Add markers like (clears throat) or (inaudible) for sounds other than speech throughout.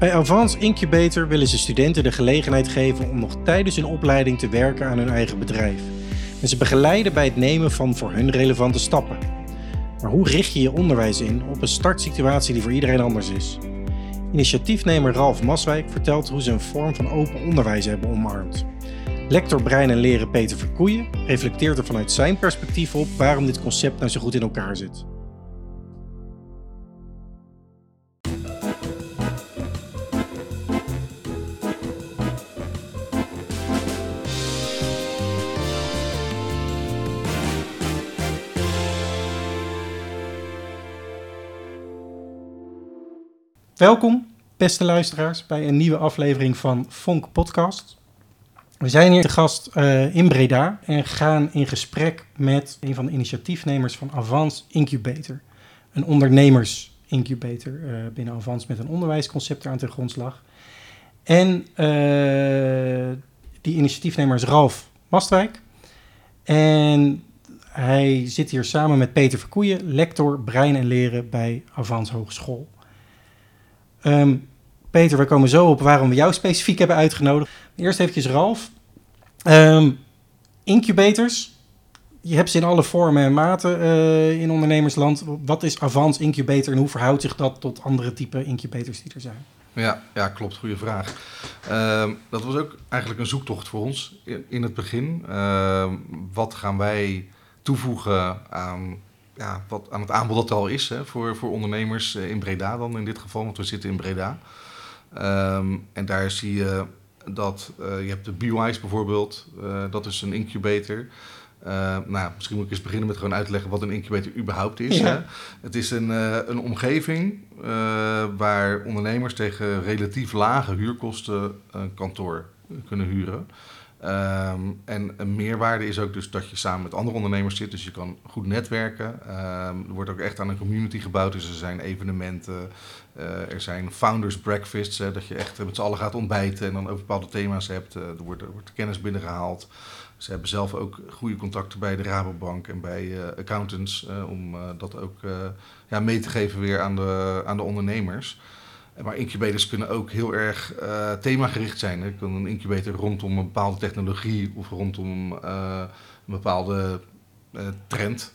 Bij Avans Incubator willen ze studenten de gelegenheid geven om nog tijdens hun opleiding te werken aan hun eigen bedrijf. En ze begeleiden bij het nemen van voor hun relevante stappen. Maar hoe richt je je onderwijs in op een startsituatie die voor iedereen anders is? Initiatiefnemer Ralf Maswijk vertelt hoe ze een vorm van open onderwijs hebben omarmd. Lector Brein en Leren Peter Verkoeien reflecteert er vanuit zijn perspectief op waarom dit concept nou zo goed in elkaar zit. Welkom, beste luisteraars, bij een nieuwe aflevering van Fonk Podcast. We zijn hier te gast uh, in Breda en gaan in gesprek met een van de initiatiefnemers van Avans Incubator. Een ondernemersincubator uh, binnen Avans met een onderwijsconcept aan ten grondslag. En uh, die initiatiefnemer is Ralf Mastwijk. En hij zit hier samen met Peter Verkoeien, lector brein en leren bij Avans Hogeschool. Um, Peter, we komen zo op waarom we jou specifiek hebben uitgenodigd. Eerst eventjes Ralf. Um, incubators, je hebt ze in alle vormen en maten uh, in ondernemersland. Wat is Avans Incubator en hoe verhoudt zich dat tot andere type incubators die er zijn? Ja, ja klopt. Goede vraag. Uh, dat was ook eigenlijk een zoektocht voor ons in, het begin. Wat gaan wij toevoegen aan ja, wat aan het aanbod dat er al is hè, voor, voor ondernemers in Breda dan in dit geval, want we zitten in Breda. Um, en daar zie je dat uh, je hebt de BWise bijvoorbeeld, uh, dat is een incubator. Uh, nou, misschien moet ik eens beginnen met gewoon uitleggen wat een incubator überhaupt is. Ja. Hè? Het is een, een omgeving waar ondernemers tegen relatief lage huurkosten een kantoor kunnen huren. Um, en een meerwaarde is ook dus dat je samen met andere ondernemers zit, dus je kan goed netwerken. Um, er wordt ook echt aan een community gebouwd, dus er zijn evenementen, uh, er zijn founders breakfasts, dat je echt met z'n allen gaat ontbijten en dan over bepaalde thema's hebt. Uh, er, wordt, er wordt kennis binnengehaald. Ze hebben zelf ook goede contacten bij de Rabobank en bij uh, accountants om dat ook ja, mee te geven weer aan de, aan de ondernemers. Maar incubators kunnen ook heel erg uh, themagericht zijn. Er kan een incubator rondom een bepaalde technologie of rondom uh, een bepaalde uh, trend,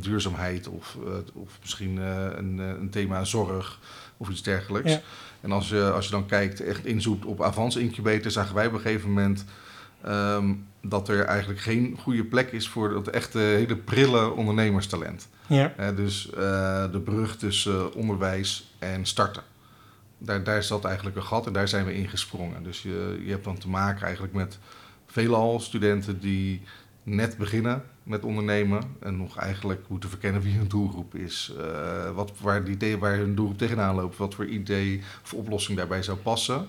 duurzaamheid of, of misschien een, een, thema zorg of iets dergelijks. Ja. En als je, als je dan kijkt, echt inzoekt op Avans Incubator, zagen wij op een gegeven moment um, dat er eigenlijk geen goede plek is voor dat echte hele prille ondernemerstalent. Ja. dus de brug tussen onderwijs en starten daar, daar zat eigenlijk een gat en daar zijn we ingesprongen. Dus je, je hebt dan te maken eigenlijk met veelal studenten die net beginnen met ondernemen en nog eigenlijk moeten verkennen wie hun doelgroep is. Uh, wat, waar, die idee, waar hun doelgroep tegenaan loopt, wat voor idee of oplossing daarbij zou passen.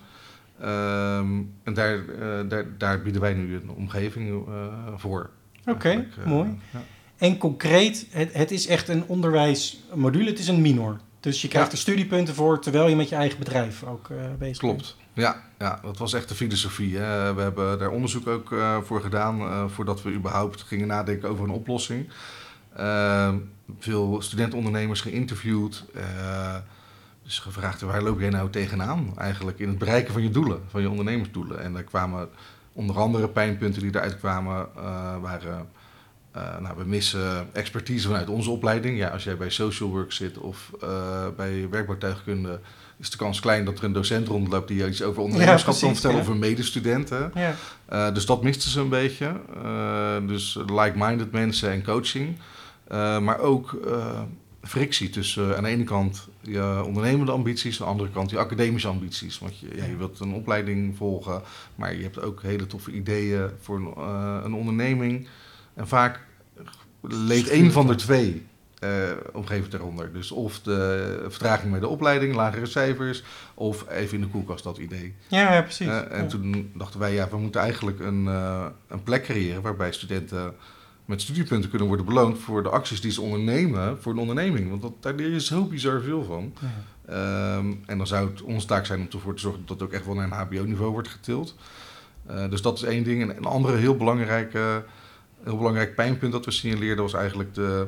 Um, en daar, uh, daar, daar, bieden wij nu een omgeving uh, voor. Oké, okay, mooi. Ja. En concreet, het, het is echt een onderwijsmodule, het is een minor. Dus je krijgt er studiepunten voor terwijl je met je eigen bedrijf ook uh, bezig Klopt. bent. Ja, ja, dat was echt de filosofie. Hè. We hebben daar onderzoek ook uh, voor gedaan uh, voordat we überhaupt gingen nadenken over een oplossing. veel studentondernemers geïnterviewd. dus gevraagd waar loop jij nou tegenaan eigenlijk in het bereiken van je doelen, van je ondernemersdoelen. En daar kwamen onder andere pijnpunten die eruit kwamen, waren uh, nou, we missen expertise vanuit onze opleiding. Ja, als jij bij social work zit of uh, bij werkbouwtuigkunde, is de kans klein dat er een docent rondloopt die iets over ondernemerschap ja, kan vertellen ja. over medestudenten. Ja. Uh, dus dat misten ze een beetje. dus like-minded mensen en coaching. maar ook frictie tussen aan de ene kant je ondernemende ambities, aan de andere kant je academische ambities. Want je, ja, je wilt een opleiding volgen, maar je hebt ook hele toffe ideeën voor een, een onderneming. En vaak leed één van de twee uh, omgeving eronder. Dus of de vertraging met de opleiding, lagere cijfers, of even in de koelkast dat idee. Ja, ja precies. Uh, en ja. toen dachten wij, ja, we moeten eigenlijk een, uh, een plek creëren waarbij studenten met studiepunten kunnen worden beloond voor de acties die ze ondernemen voor een onderneming. Want dat, daar leer je zo bizar veel van. Ja. Um, en dan zou het onze taak zijn om ervoor te zorgen dat het ook echt wel naar een HBO-niveau wordt getild. dus dat is één ding. En een andere heel belangrijke heel belangrijk pijnpunt dat we signaleerden was eigenlijk de,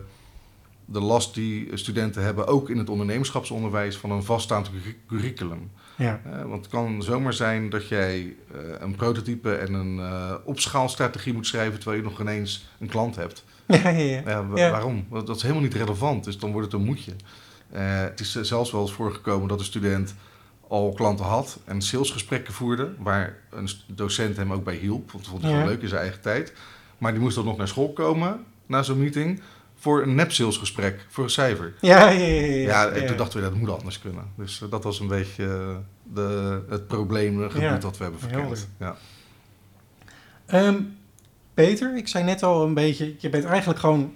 de last die studenten hebben, ook in het ondernemerschapsonderwijs, van een vaststaand curriculum. Ja. Uh, want het kan zomaar zijn dat jij uh, een prototype en een uh, opschaalstrategie moet schrijven terwijl je nog ineens een klant hebt. (laughs) Ja, ja, waarom? Dat is helemaal niet relevant, dus dan wordt het een moedje. het is zelfs wel eens voorgekomen dat een student al klanten had en salesgesprekken voerde, waar een docent hem ook bij hielp, want dat vond hij ja. leuk in zijn eigen tijd. Maar die moest dan nog naar school komen na zo'n meeting voor een nep salesgesprek, voor een cijfer. Ja, ja, ja. ja, en toen dachten we dat moet anders kunnen. Dus uh, dat was een beetje uh, de, het probleemgebied ja. dat we hebben verkend. Ja. Um, Peter, ik zei net al een beetje, je bent eigenlijk gewoon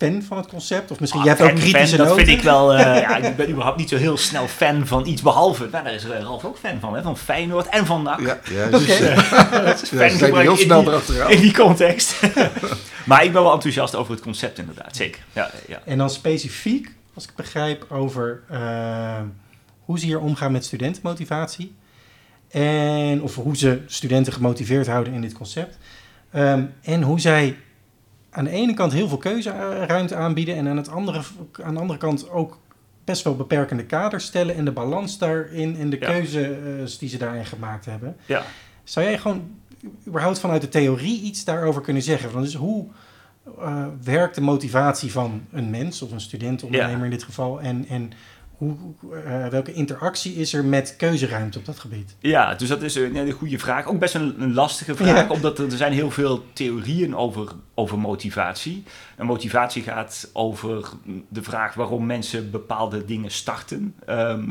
fan van het concept? Of misschien, ah, jij hebt ook fan, kritische fan, Dat vind ik wel, uh, (laughs) ja, ik ben überhaupt niet zo heel snel fan van iets, behalve, nou, daar is Ralf ook fan van, hè, van Feyenoord en van NAC. Ja, dus, uh, dat is ja, (laughs) heel in snel die- erachteraan. In die context. (laughs) maar ik ben wel enthousiast over het concept inderdaad, zeker. Ja, ja. En dan specifiek, als ik begrijp, over eh, hoe ze hier omgaan met studentenmotivatie. En, of hoe ze studenten gemotiveerd houden in dit concept. Ehm, en hoe zij aan de ene kant heel veel keuzeruimte aanbieden. En aan, het andere, aan de andere kant ook best wel beperkende kaders stellen. En de balans daarin en de Ja. keuzes die ze daarin gemaakt hebben. ja. Zou jij gewoon überhaupt vanuit de theorie iets daarover kunnen zeggen? Van dus hoe eh, werkt de motivatie van een mens of een student, ondernemer Ja. in dit geval? En, en hoe, eh, welke interactie is er met keuzeruimte op dat gebied? Ja, dus dat is een, een goede vraag. Ook best een, een lastige vraag, Ja. omdat er, er zijn heel veel theorieën over, over motivatie. En motivatie gaat over de vraag waarom mensen bepaalde dingen starten, ehm,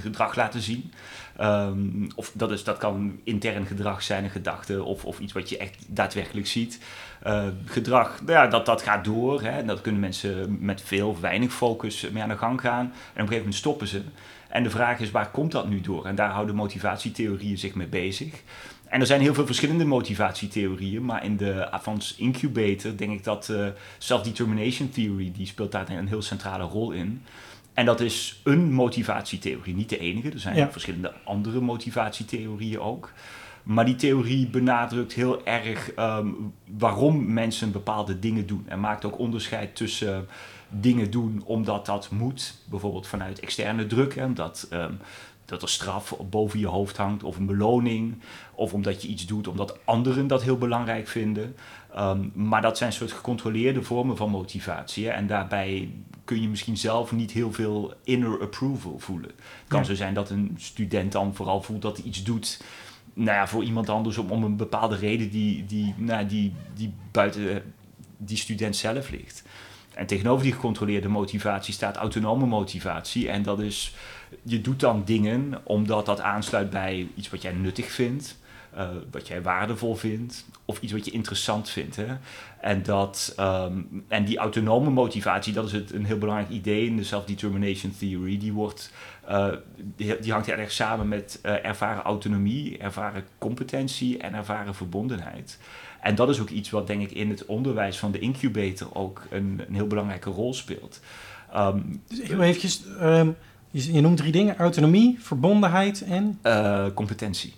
gedrag laten zien. Ehm, of dat, is, dat kan intern gedrag zijn, een gedachte, of, of iets wat je echt daadwerkelijk ziet. Eh, gedrag, nou ja, dat, dat gaat door. Hè, en dat kunnen mensen met veel of weinig focus mee aan de gang gaan. En op een gegeven moment stoppen ze. En de vraag is, waar komt dat nu door? En daar houden motivatietheorieën zich mee bezig. En er zijn heel veel verschillende motivatietheorieën, maar in de Avans Incubator denk ik dat eh, Self-Determination Theory, die speelt daar een heel centrale rol in. En dat is een motivatietheorie, niet de enige. Er zijn Ja. verschillende andere motivatietheorieën ook. Maar die theorie benadrukt heel erg ehm, waarom mensen bepaalde dingen doen. En maakt ook onderscheid tussen eh, dingen doen omdat dat moet, bijvoorbeeld vanuit externe druk, hè, omdat, ehm, dat er straf boven je hoofd hangt of een beloning, of omdat je iets doet omdat anderen dat heel belangrijk vinden. Ehm, maar dat zijn soort gecontroleerde vormen van motivatie. Hè, en daarbij kun je misschien zelf niet heel veel inner approval voelen. Het kan Ja. zo zijn dat een student dan vooral voelt dat hij iets doet nou ja, voor iemand anders om, om een bepaalde reden die, die, nou, die, die buiten die student zelf ligt. En tegenover die gecontroleerde motivatie staat autonome motivatie. En dat is, je doet dan dingen omdat dat aansluit bij iets wat jij nuttig vindt, eh, wat jij waardevol vindt, of iets wat je interessant vindt. Hè? En, dat, ehm, en die autonome motivatie, dat is het, een heel belangrijk idee in de Self-Determination Theory. Die, wordt, eh, die, die hangt erg samen met eh, ervaren autonomie, ervaren competentie en ervaren verbondenheid. En dat is ook iets wat denk ik in het onderwijs van de incubator ook een, een heel belangrijke rol speelt. Ehm, Dus heel eventjes, ehm, je, je noemt drie dingen. Autonomie, verbondenheid en... competentie.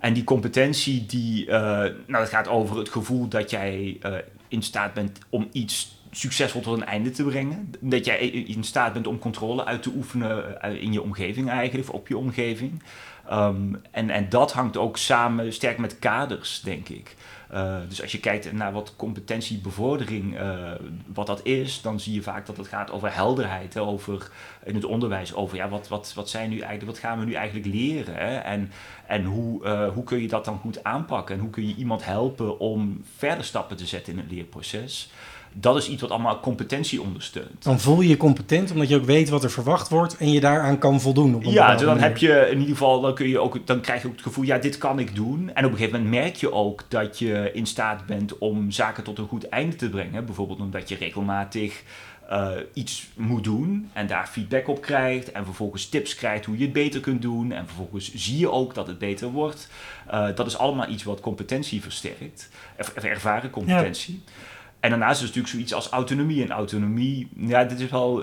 En die competentie, die, eh, nou, dat gaat over het gevoel dat jij eh, in staat bent om iets succesvol tot een einde te brengen. Dat jij in staat bent om controle uit te oefenen eh, in je omgeving eigenlijk, of op je omgeving. Ehm, en, en dat hangt ook samen sterk met kaders, denk ik. Uh, dus als je kijkt naar wat competentiebevordering, uh, wat dat is, dan zie je vaak dat het gaat over helderheid, hè, over in het onderwijs, over ja, wat, wat, wat, zijn nu eigenlijk, wat gaan we nu eigenlijk leren? En, en hoe, uh, hoe kun je dat dan goed aanpakken? En hoe kun je iemand helpen om verder stappen te zetten in het leerproces? Dat is iets wat allemaal competentie ondersteunt. Dan voel je je competent omdat je ook weet wat er verwacht wordt en je daaraan kan voldoen. Op ja, bepaalde dan manier. heb je in ieder geval, dan, kun je ook, dan krijg je ook het gevoel, ja, dit kan ik doen. En op een gegeven moment merk je ook dat je in staat bent om zaken tot een goed einde te brengen. Bijvoorbeeld omdat je regelmatig uh, iets moet doen en daar feedback op krijgt. En vervolgens tips krijgt hoe je het beter kunt doen. En vervolgens zie je ook dat het beter wordt. Uh, dat is allemaal iets wat competentie versterkt. Ervaren competentie. Ja. En daarnaast is natuurlijk zoiets als autonomie. En autonomie, ja, dit is wel.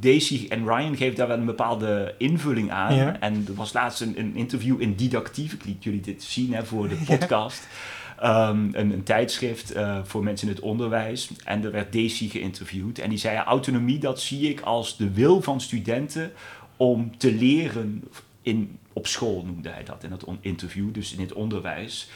Daisy en Ryan geven daar wel een bepaalde invulling aan. Ja. En er was laatst een, een, interview in Didactief. Ik liet jullie dit zien hè, voor de podcast. Ehm, een, een, tijdschrift uh, voor mensen in het onderwijs. En er werd Daisy geïnterviewd. En die zei, autonomie, dat zie ik als de wil van studenten om te leren in, op school, noemde hij dat in het interview, dus in het onderwijs.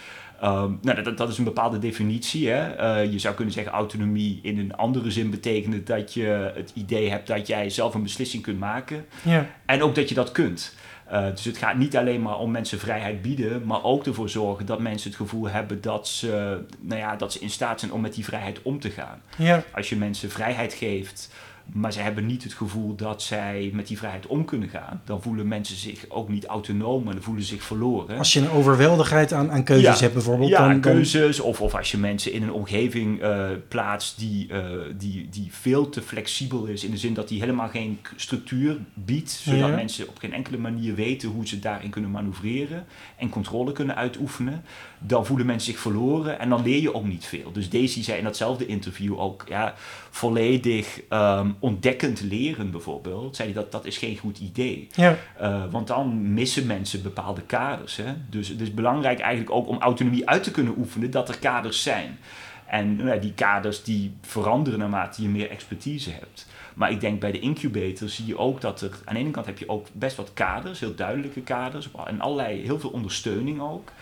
Um, nou, dat, dat, is een bepaalde definitie. Hè? Uh, je zou kunnen zeggen autonomie in een andere zin betekent dat je het idee hebt dat jij zelf een beslissing kunt maken. Ja. En ook dat je dat kunt. Uh, dus het gaat niet alleen maar om mensen vrijheid bieden, maar ook ervoor zorgen dat mensen het gevoel hebben dat ze, nou ja, dat ze in staat zijn om met die vrijheid om te gaan. Ja. Als je mensen vrijheid geeft maar ze hebben niet het gevoel dat zij met die vrijheid om kunnen gaan. Dan voelen mensen zich ook niet autonoom en dan voelen ze zich verloren. Als je een overweldigheid aan, aan keuzes hebt bijvoorbeeld. Ja, dan, keuzes. Of, of als je mensen in een omgeving uh, plaatst die, uh, die, die veel te flexibel is. In de zin dat die helemaal geen structuur biedt. Zodat mensen op geen enkele manier weten hoe ze daarin kunnen manoeuvreren. En controle kunnen uitoefenen. Dan voelen mensen zich verloren en dan leer je ook niet veel. Dus Daisy zei in datzelfde interview ook... Ja, volledig um, ontdekkend leren bijvoorbeeld, zei hij dat dat is geen goed idee. Ja. Uh, want dan missen mensen bepaalde kaders. Hè? Dus het is belangrijk eigenlijk ook om autonomie uit te kunnen oefenen dat er kaders zijn. En nou, die kaders die veranderen naarmate je meer expertise hebt. Maar ik denk bij de incubator zie je ook dat er... Aan de ene kant heb je ook best wat kaders, heel duidelijke kaders. En allerlei, heel veel ondersteuning ook.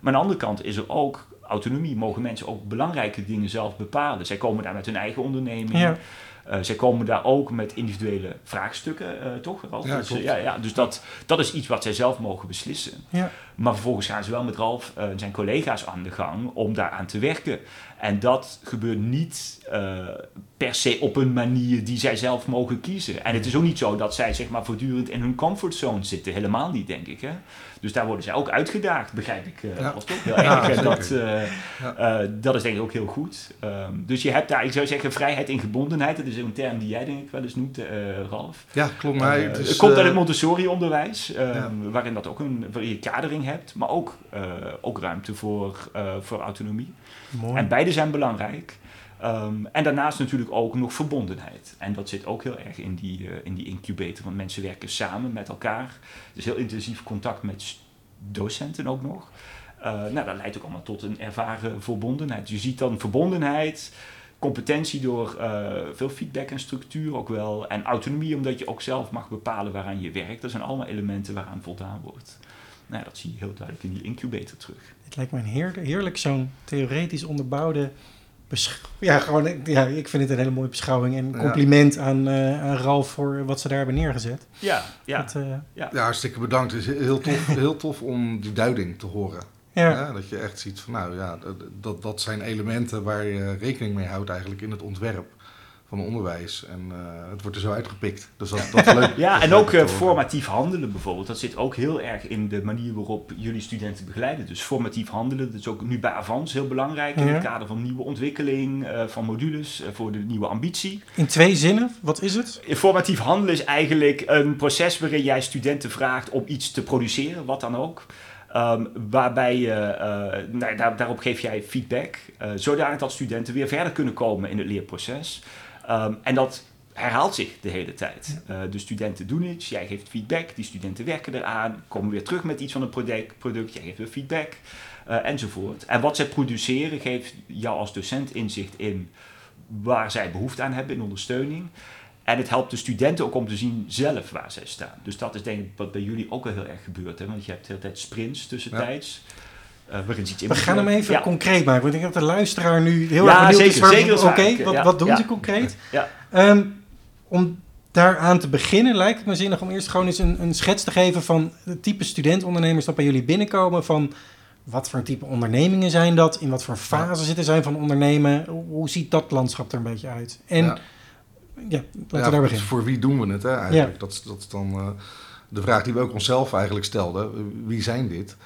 Maar aan de andere kant is er ook autonomie mogen mensen ook belangrijke dingen zelf bepalen. Zij komen daar met hun eigen onderneming. Ja. Uh, zij komen daar ook met individuele vraagstukken, uh, toch? Ralf? Ja, dus, ja, ja, dus dat, dat is iets wat zij zelf mogen beslissen. Ja. Maar vervolgens gaan ze wel met Ralf en zijn collega's aan de gang om daaraan te werken. En dat gebeurt niet per se op een manier die zij zelf mogen kiezen. En het is ook niet zo dat zij zeg maar, voortdurend in hun comfortzone zitten. Helemaal niet, denk ik. Hè? Dus daar worden zij ook uitgedaagd, begrijp ik. Uh, ja. toch? Heel erg. dat, uh, uh, dat is denk ik ook heel goed. Um, dus je hebt daar, ik zou zeggen, vrijheid in gebondenheid. Dat is een term die jij denk ik wel eens noemt, Ralf. Ja, klopt. Het, komt uit het Montessori-onderwijs, ja. waarin dat ook een, je kadering hebt, maar ook, ook ruimte voor, voor autonomie. En beide zijn belangrijk. Um, en daarnaast natuurlijk ook nog verbondenheid. En dat zit ook heel erg in die, uh, in die incubator, want mensen werken samen met elkaar. Dus heel intensief contact met docenten ook nog. Uh, nou, dat leidt ook allemaal tot een ervaren verbondenheid. Je ziet dan verbondenheid, competentie door uh, veel feedback en structuur ook wel. En autonomie, omdat je ook zelf mag bepalen waaraan je werkt. Dat zijn allemaal elementen waaraan voldaan wordt. Nou, dat zie je heel duidelijk in die incubator terug. Het lijkt me een heerlijk, heerlijk zo'n theoretisch onderbouwde ja, gewoon, ja, ik vind het een hele mooie beschouwing. En compliment aan, uh, aan Ralf voor wat ze daar hebben neergezet. Ja, ja. Dat, uh, ja. ja, hartstikke bedankt. Het is heel tof, (laughs) heel tof om die duiding te horen. Ja. ja. dat je echt ziet van, nou ja, dat, dat zijn elementen waar je rekening mee houdt eigenlijk in het ontwerp van onderwijs. En uh, het wordt er zo uitgepikt. Dus dat, (laughs) dat is leuk. ja, en ook uh, formatief handelen bijvoorbeeld. Dat zit ook heel erg in de manier waarop jullie studenten begeleiden. Dus formatief handelen, dat is ook nu bij Avans heel belangrijk. In het kader van nieuwe ontwikkeling, uh, van modules, voor de nieuwe ambitie. In twee zinnen, wat is het? Formatief handelen is eigenlijk een proces waarin jij studenten vraagt om iets te produceren, wat dan ook. Um, waarbij je, uh, nou, daar, daarop geef jij feedback, uh, zodanig dat studenten weer verder kunnen komen in het leerproces. Um, en dat herhaalt zich de hele tijd. Uh, de studenten doen iets, jij geeft feedback, die studenten werken eraan, komen weer terug met iets van een product, jij geeft weer feedback, uh, enzovoort. En wat zij produceren geeft jou als docent inzicht in waar zij behoefte aan hebben in ondersteuning. En het helpt de studenten ook om te zien zelf waar zij staan. Dus dat is denk ik wat bij jullie ook wel heel erg gebeurt. Hè? Want je hebt de hele tijd sprints tussentijds. Uh, we gaan hem even concreet maken. Want ik denk dat de luisteraar nu heel erg benieuwd zeker, is. Oké, wat, wat, doen ze concreet? Ja. Um, om daaraan te beginnen lijkt het me zinnig om eerst gewoon eens een, een schets te geven van het type studentondernemers dat bij jullie binnenkomen. Van wat voor type ondernemingen zijn dat? In wat voor fase zitten zij van ondernemen? Hoe ziet dat landschap er een beetje uit? En ja, ja laten we daar beginnen. Voor wie doen we het hè, eigenlijk? Dat, dat is dan uh, de vraag die we ook onszelf eigenlijk stelden. Wie zijn dit?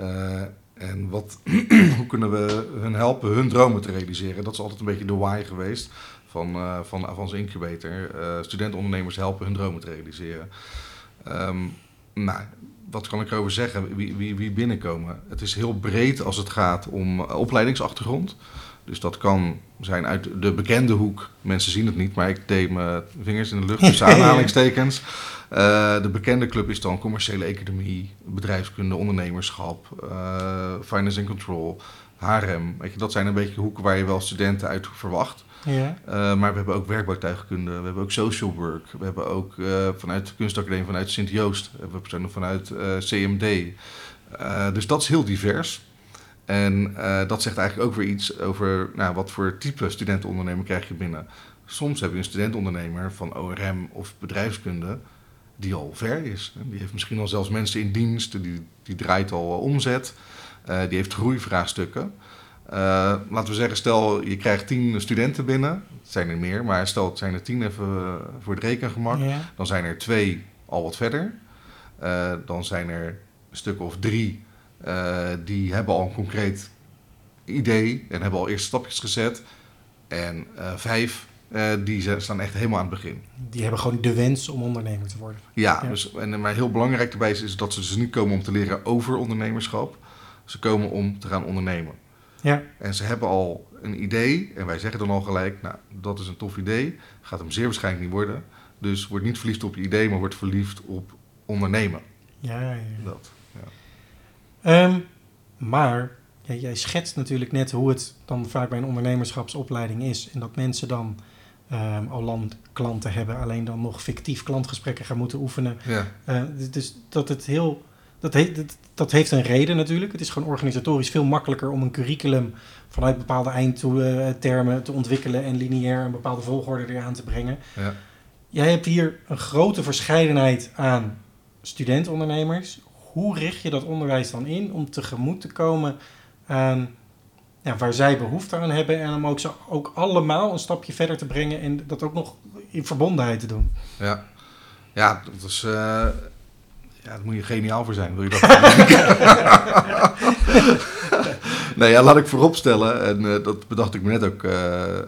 Uh, en wat, (clears throat) hoe kunnen we hun helpen hun dromen te realiseren? Dat is altijd een beetje de why geweest van, uh, van Avans Incubator. Uh, studentondernemers helpen hun dromen te realiseren. Um, nou, wat kan ik erover zeggen? Wie, wie, wie binnenkomen? Het is heel breed als het gaat om opleidingsachtergrond. Dus dat kan zijn uit de bekende hoek. Mensen zien het niet, maar ik deed mijn vingers in de lucht tussen (laughs) aanhalingstekens. Uh, de bekende club is dan commerciële economie, bedrijfskunde, ondernemerschap, uh, finance and control, Harem. Weet je, dat zijn een beetje hoeken waar je wel studenten uit verwacht. Ja. Uh, maar we hebben ook werkbouwtuigkunde, we hebben ook social work, we hebben ook uh, vanuit de kunstacademie, vanuit Sint-Joost, we hebben personen vanuit uh, CMD. dus dat is heel divers. En dat zegt eigenlijk ook weer iets over nou, wat voor type studentenondernemer krijg je binnen. Soms heb je een studentondernemer van ORM of bedrijfskunde die al ver is. Die heeft misschien al zelfs mensen in dienst, die, die draait al omzet, die heeft groeivraagstukken. Uh, laten we zeggen, stel je krijgt tien studenten binnen. Het zijn er meer, maar stel het zijn er tien even voor het rekengemak. Ja. Dan zijn er twee al wat verder. Uh, dan zijn er een stuk of drie die hebben al een concreet idee en hebben al eerste stapjes gezet. En vijf die staan echt helemaal aan het begin. Die hebben gewoon de wens om ondernemer te worden. Ja, ja. Dus, en, maar heel belangrijk daarbij is, is dat ze dus niet komen om te leren over ondernemerschap. Ze komen om te gaan ondernemen. Ja. En ze hebben al een idee en wij zeggen dan al gelijk, nou, dat is een tof idee, gaat hem zeer waarschijnlijk niet worden. Dus word niet verliefd op je idee, maar word verliefd op ondernemen. Ja, ja. Dat, ja. Um, maar ja, jij schetst natuurlijk net hoe het dan vaak bij een ondernemerschapsopleiding is. En dat mensen dan um, al lang klanten hebben, alleen dan nog fictief klantgesprekken gaan moeten oefenen. Ja. Uh, dus dat het heel dat, he, dat, dat, heeft een reden natuurlijk. Het is gewoon organisatorisch veel makkelijker om een curriculum vanuit bepaalde eindtermen te ontwikkelen en lineair een bepaalde volgorde eraan te brengen. Ja. Jij hebt hier een grote verscheidenheid aan studentondernemers. Hoe richt je dat onderwijs dan in om tegemoet te komen aan ja, waar zij behoefte aan hebben en om ook, zo, ook allemaal een stapje verder te brengen en dat ook nog in verbondenheid te doen? Ja, ja dat is. Uh ja, daar moet je geniaal voor zijn, wil je dat? (laughs) nee, ja, laat ik vooropstellen, en uh, dat bedacht ik me net ook, uh,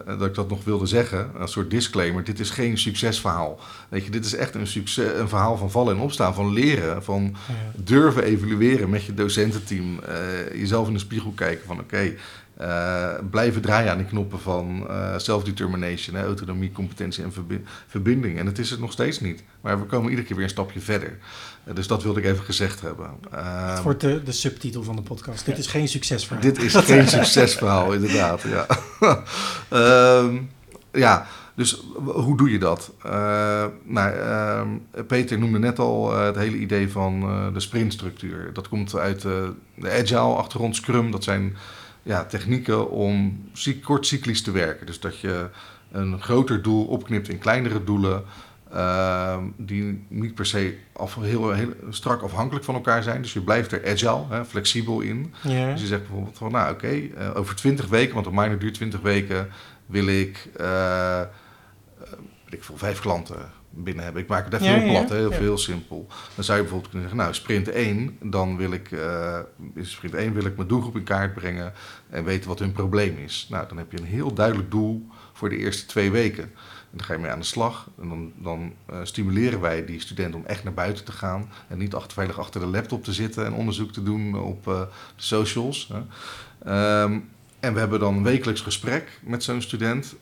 dat ik dat nog wilde zeggen, een soort disclaimer. Dit is geen succesverhaal. Weet je, dit is echt een, succes, een verhaal van vallen en opstaan, van leren, van durven evalueren met je docententeam. Jezelf in de spiegel kijken van oké, okay, uh, blijven draaien aan de knoppen van uh, self-determination, autonomie, competentie en verbinding. En het is het nog steeds niet. Maar we komen iedere keer weer een stapje verder. Uh, dus dat wilde ik even gezegd hebben. het wordt de, de subtitel van de podcast. Dit is geen succesverhaal. Dit is (laughs) geen succesverhaal, inderdaad. Ja. um, (laughs) ja, dus hoe doe je dat? nou, ehm, Peter noemde net al het hele idee van de sprintstructuur. Dat komt uit de agile-achtergrond, Scrum. Dat zijn ja, technieken om kort cyclisch te werken. Dus dat je een groter doel opknipt in kleinere doelen. Uh, die niet per se af, heel, heel, strak afhankelijk van elkaar zijn. Dus je blijft er agile, hè, flexibel in. Ja. Dus je zegt bijvoorbeeld van, nou oké, okay, uh, over 20 weken, want een minor duurt 20 weken, wil ik, uh, ik veel, vijf klanten binnen hebben. Ik maak het even Ja, heel plat, heel, simpel. Dan zou je bijvoorbeeld kunnen zeggen, nou, sprint 1, dan wil ik, eh in sprint 1 wil ik mijn doelgroep in kaart brengen en weten wat hun probleem is. Nou, dan heb je een heel duidelijk doel voor de eerste twee weken. En dan ga je mee aan de slag. En dan, dan eh, stimuleren wij die studenten om echt naar buiten te gaan. En niet achter, veilig achter de laptop te zitten en onderzoek te doen op eh, de socials. Hè. Ehm, en we hebben dan een wekelijks gesprek met zo'n student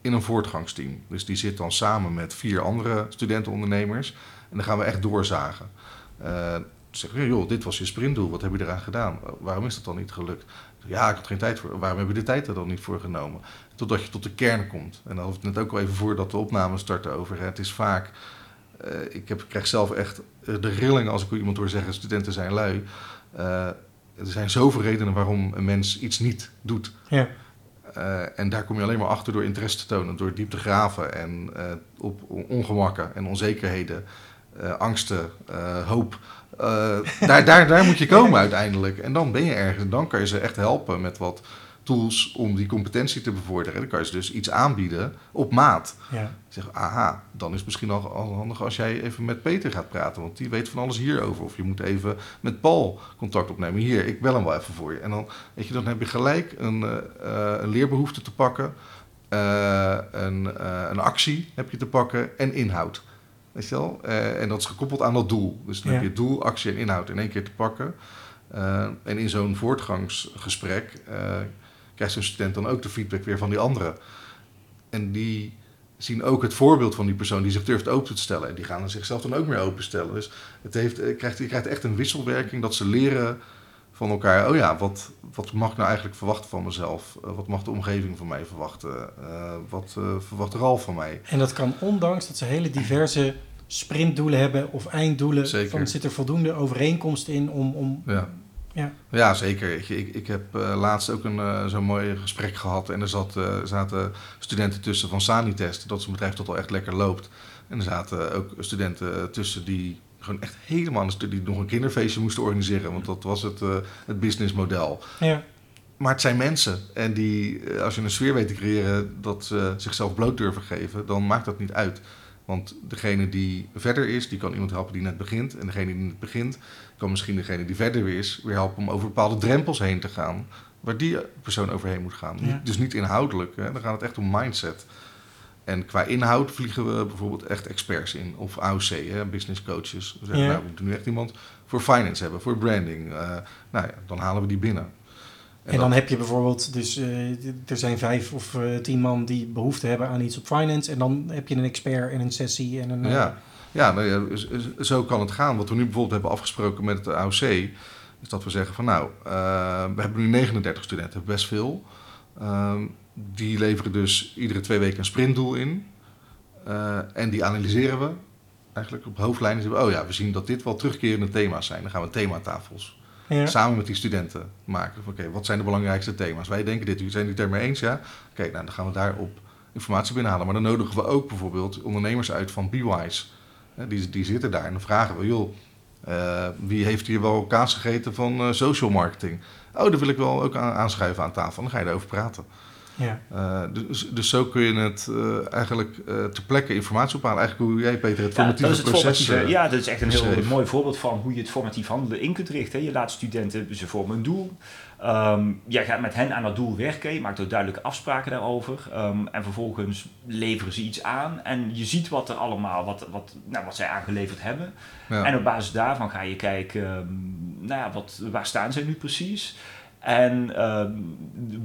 in een voortgangsteam. Dus die zit dan samen met vier andere studentenondernemers. En dan gaan we echt doorzagen. Uh, zeggen joh, dit was je sprintdoel, wat heb je eraan gedaan? Waarom is dat dan niet gelukt? Ja, ik had geen tijd voor. Waarom hebben we de tijd er dan niet voor genomen? Totdat je tot de kern komt. En dan had ik het net ook al even voordat de opname starten over. Het is vaak, uh, ik heb, krijg zelf echt de rillingen als ik iemand hoor zeggen, studenten zijn lui. Er zijn zoveel redenen waarom een mens iets niet doet. Ja. Uh, en daar kom je alleen maar achter door interesse te tonen, door diep te graven en uh, op ongemakken en onzekerheden, uh, angsten, hoop. daar, daar, daar moet je komen (laughs) uiteindelijk. En dan ben je ergens. En dan kan je ze echt helpen met wat tools om die competentie te bevorderen. En dan kan je ze dus iets aanbieden op maat. Ja. Zeg, aha, dan is het misschien al, al handig als jij even met Peter gaat praten, want die weet van alles hierover. Of je moet even met Paul contact opnemen. Hier, ik bel hem wel even voor je. En dan, weet je, dan heb je gelijk een, uh, een leerbehoefte te pakken, uh, een, uh, een actie heb je te pakken en inhoud. Weet je wel? en dat is gekoppeld aan dat doel. Dus dan Ja. heb je doel, actie en inhoud in één keer te pakken. en in zo'n voortgangsgesprek krijgt zo'n student dan ook de feedback weer van die anderen. En die zien ook het voorbeeld van die persoon die zich durft open te stellen. En die gaan zichzelf dan ook meer openstellen. Dus het heeft, je, krijgt, je krijgt echt een wisselwerking dat ze leren van elkaar, oh ja, wat, wat mag ik nou eigenlijk verwachten van mezelf? Uh, wat mag de omgeving van mij verwachten? Uh, wat uh, verwacht Ralf van mij? En dat kan ondanks dat ze hele diverse sprintdoelen hebben of einddoelen. Zeker. Van, zit er voldoende overeenkomst in om... om ja. Ja. ja, zeker. Ik, ik, ik heb laatst ook een zo'n mooi gesprek gehad. En er zat, zaten studenten tussen van Sanitest. Dat is een bedrijf dat al echt lekker loopt. En er zaten ook studenten tussen die gewoon echt helemaal een studie nog een kinderfeestje moesten organiseren. Want dat was het, het businessmodel. Ja. Maar het zijn mensen. En die, eh, als je een sfeer weet te creëren dat ze zichzelf bloot durven geven, dan maakt dat niet uit. Want degene die verder is, die kan iemand helpen die net begint. En degene die net begint, kan misschien degene die verder is, weer helpen om over bepaalde drempels heen te gaan. Waar die persoon overheen moet gaan. Ja. Dus niet inhoudelijk. Hè. Dan gaat het echt om mindset. En qua inhoud vliegen we bijvoorbeeld echt experts in. Of AOC, hè, business coaches. We zeggen, Ja. nou, we moeten nu echt iemand voor finance hebben, voor branding. Eh, nou ja, dan halen we die binnen. En dan heb je bijvoorbeeld, dus eh, er zijn vijf of eh, tien man die behoefte hebben aan iets op finance. En dan heb je een expert en een sessie en een... Ja, ja, nou z- zo kan het gaan. Wat we nu bijvoorbeeld hebben afgesproken met het AOC... is dat we zeggen van nou, eh, we hebben nu 39 studenten, best veel. Ehm, die leveren dus iedere twee weken een sprintdoel in. Eh, en die analyseren we eigenlijk op hoofdlijnen. Zeggen we, oh ja, we zien dat dit wel terugkerende thema's zijn. Dan gaan we thematafels ja. samen met die studenten maken. Oké, wat zijn de belangrijkste thema's? Wij denken dit, u zijn het ermee eens, ja? Oké, nou dan gaan we daarop informatie binnenhalen. Maar dan nodigen we ook bijvoorbeeld ondernemers uit van BeWise. Die, die zitten daar en dan vragen we, joh, eh, wie heeft hier wel kaas gegeten van eh, social marketing? Oh, daar wil ik wel ook aan, aanschuiven aan tafel. Dan ga je daarover praten. ja. Eh, dus, dus zo kun je het eigenlijk ter plekke informatie ophalen. Eigenlijk hoe jij, Peter, het Ja, formatieve het proces... ja, dat is echt een heel beschreef. mooi voorbeeld van hoe je het formatief handelen in kunt richten. Je laat studenten, ze vormen een doel. Ehm, jij gaat met hen aan dat doel werken. Je maakt ook duidelijke afspraken daarover. Ehm, en vervolgens leveren ze iets aan. En je ziet wat er allemaal, wat, wat, nou, wat zij aangeleverd hebben. ja. En op basis daarvan ga je kijken, ehm, nou ja, wat, waar staan zij nu precies? En,